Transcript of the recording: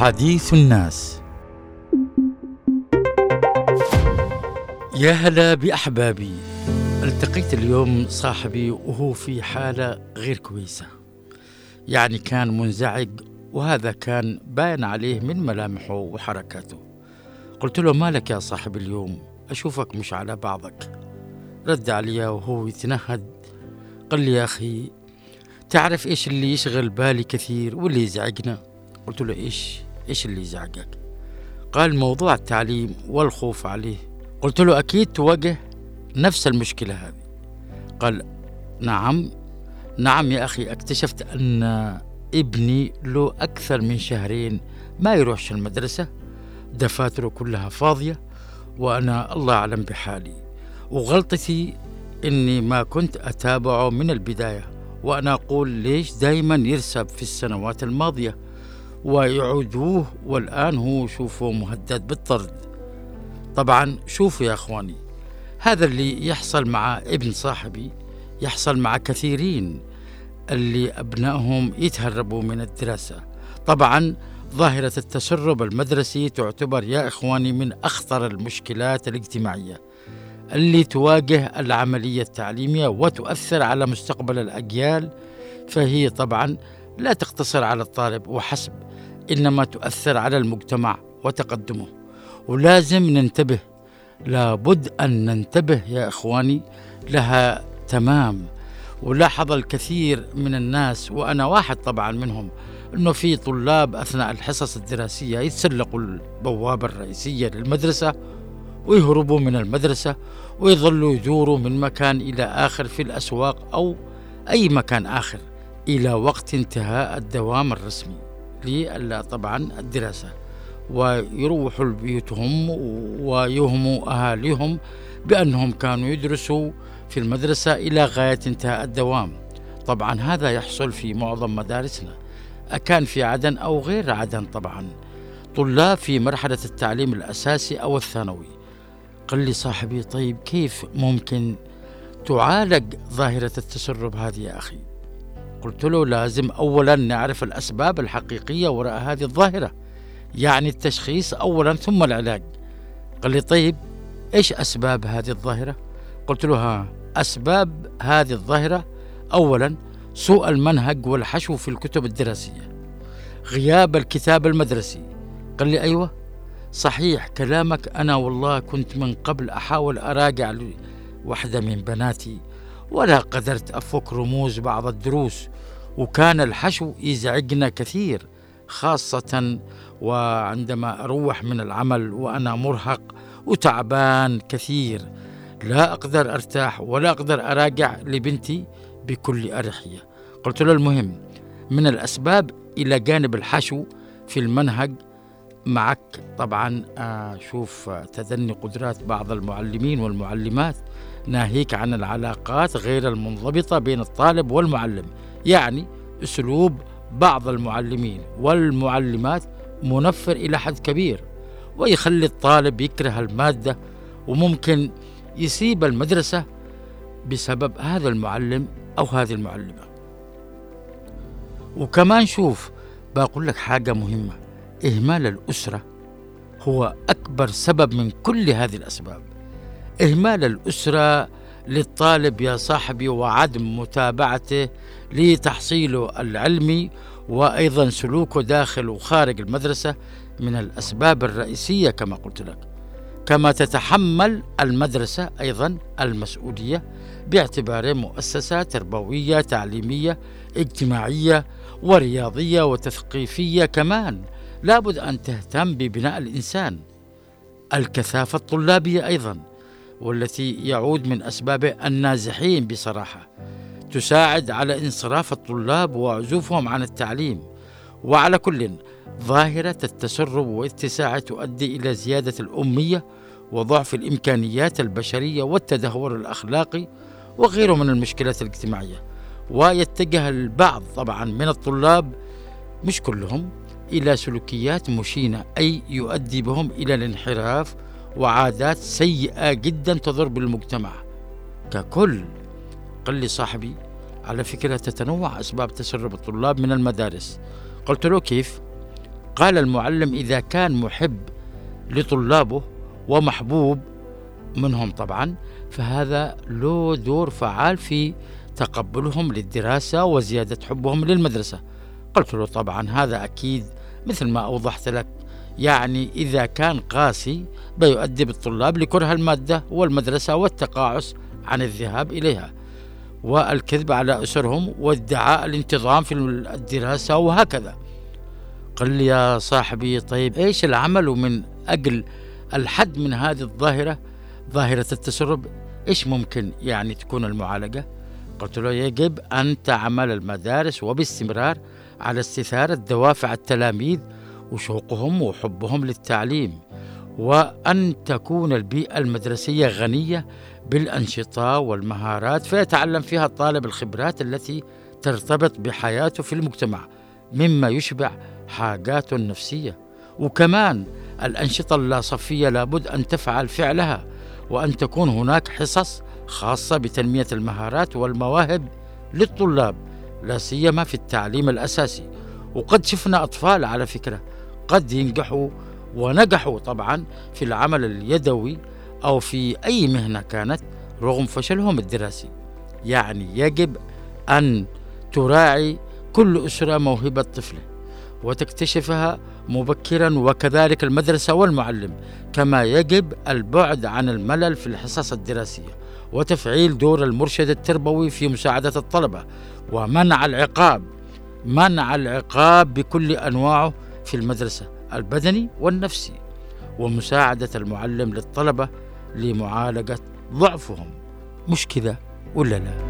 حديث الناس. يا هلا بأحبابي. التقيت اليوم صاحبي وهو في حالة غير كويسة. يعني كان منزعج وهذا كان باين عليه من ملامحه وحركاته. قلت له مالك يا صاحبي اليوم؟ أشوفك مش على بعضك. رد علي وهو يتنهد. قال لي يا أخي تعرف إيش اللي يشغل بالي كثير واللي يزعجنا؟ قلت له إيش؟ إيش اللي يزعجك قال موضوع التعليم والخوف عليه. قلت له أكيد تواجه نفس المشكلة هذه. قال نعم. نعم يا أخي اكتشفت أن ابني له أكثر من شهرين ما يروحش المدرسة. دفاتره كلها فاضية وأنا الله أعلم بحالي. وغلطتي إني ما كنت أتابعه من البداية وأنا أقول ليش دايما يرسب في السنوات الماضية. ويعودوه والآن هو شوفوا مهدد بالطرد. طبعا شوفوا يا أخواني هذا اللي يحصل مع ابن صاحبي يحصل مع كثيرين اللي أبنائهم يتهربوا من الدراسة. طبعا ظاهرة التسرب المدرسي تعتبر يا إخواني من أخطر المشكلات الاجتماعية اللي تواجه العملية التعليمية وتؤثر على مستقبل الأجيال. فهي طبعا لا تقتصر على الطالب وحسب إنما تؤثر على المجتمع وتقدمه. ولازم ننتبه لابد أن ننتبه يا إخواني لها تمام. ولاحظ الكثير من الناس وأنا واحد طبعا منهم أنه في طلاب أثناء الحصص الدراسية يتسلقوا البوابة الرئيسية للمدرسة ويهربوا من المدرسة ويظلوا يدوروا من مكان إلى آخر في الأسواق أو أي مكان آخر إلى وقت انتهاء الدوام الرسمي. طبعا الدراسة. ويروحوا لبيوتهم ويهموا أهاليهم بأنهم كانوا يدرسوا في المدرسة إلى غاية انتهاء الدوام. طبعا هذا يحصل في معظم مدارسنا. أكان في عدن أو غير عدن طبعا. طلاب في مرحلة التعليم الأساسي أو الثانوي. قال لي صاحبي طيب كيف ممكن تعالج ظاهرة التسرب هذه يا أخي؟ قلت له لازم أولا نعرف الأسباب الحقيقية وراء هذه الظاهرة يعني التشخيص أولا ثم العلاج. قال لي طيب إيش أسباب هذه الظاهرة؟ قلت له ها أسباب هذه الظاهرة أولا سوء المنهج والحشو في الكتب الدراسية غياب الكتاب المدرسي. قال لي أيوة صحيح كلامك أنا والله كنت من قبل أحاول أراجع واحدة من بناتي ولا قدرت أفك رموز بعض الدروس وكان الحشو يزعجنا كثير خاصة وعندما أروح من العمل وأنا مرهق وتعبان كثير. لا أقدر أرتاح ولا أقدر أراجع لبنتي بكل أريحية. قلت له المهم من الأسباب إلى جانب الحشو في المنهج معك طبعا أشوف تدني قدرات بعض المعلمين والمعلمات ناهيك عن العلاقات غير المنضبطة بين الطالب والمعلم. يعني أسلوب بعض المعلمين والمعلمات منفر إلى حد كبير ويخلي الطالب يكره المادة وممكن يسيب المدرسة بسبب هذا المعلم أو هذه المعلمة. وكمان شوف بقول لك حاجة مهمة. إهمال الأسرة هو أكبر سبب من كل هذه الأسباب. إهمال الأسرة للطالب يا صاحبي وعدم متابعته لتحصيله العلمي وأيضا سلوكه داخل وخارج المدرسة من الأسباب الرئيسية كما قلت لك. كما تتحمل المدرسة أيضا المسؤولية باعتباره مؤسسة تربوية تعليمية اجتماعية ورياضية وتثقيفية كمان. لابد أن تهتم ببناء الإنسان. الكثافة الطلابية أيضا والتي يعود من أسباب النازحين بصراحة. تساعد على انصراف الطلاب وعزوفهم عن التعليم. وعلى كل ظاهرة التسرب واتساعه تؤدي إلى زيادة الأمية وضعف الإمكانيات البشرية والتدهور الأخلاقي وغيره من المشكلات الاجتماعية. ويتجه البعض طبعا من الطلاب مش كلهم إلى سلوكيات مشينة أي يؤدي بهم إلى الانحراف وعادات سيئة جدا تضر بالمجتمع. ككل قال لي صاحبي على فكرة تتنوع أسباب تسرب الطلاب من المدارس. قلت له كيف؟ قال المعلم إذا كان محب لطلابه ومحبوب منهم طبعا فهذا له دور فعال في تقبلهم للدراسة وزيادة حبهم للمدرسة. قلت له طبعا هذا أكيد مثل ما أوضحت لك. يعني إذا كان قاسي بيؤدب الطلاب لكره المادة والمدرسة والتقاعس عن الذهاب إليها والكذب على أسرهم وادعاء الانتظام في الدراسة وهكذا. قل لي يا صاحبي طيب إيش العمل من أجل الحد من هذه الظاهرة؟ ظاهرة التسرب إيش ممكن يعني تكون المعالجة؟ قلت له يجب أن تعمل المدارس وباستمرار على استثارة دوافع التلاميذ وشوقهم وحبهم للتعليم وأن تكون البيئة المدرسية غنية بالأنشطة والمهارات فيتعلم فيها الطالب الخبرات التي ترتبط بحياته في المجتمع مما يشبع حاجاته النفسية وكمان الأنشطة اللاصفية لابد أن تفعل فعلها وأن تكون هناك حصص خاصة بتنمية المهارات والمواهب للطلاب. لا سيما في التعليم الأساسي. وقد شفنا أطفال على فكرة قد ينجحوا ونجحوا طبعا في العمل اليدوي أو في أي مهنة كانت رغم فشلهم الدراسي. يعني يجب أن تراعي كل أسرة موهبة طفله وتكتشفها مبكرا وكذلك المدرسة والمعلم كما يجب البعد عن الملل في الحصص الدراسية. وتفعيل دور المرشد التربوي في مساعدة الطلبة ومنع العقاب منع العقاب بكل أنواعه في المدرسة البدني والنفسي ومساعدة المعلم للطلبة لمعالجة ضعفهم مش كذا ولا لا؟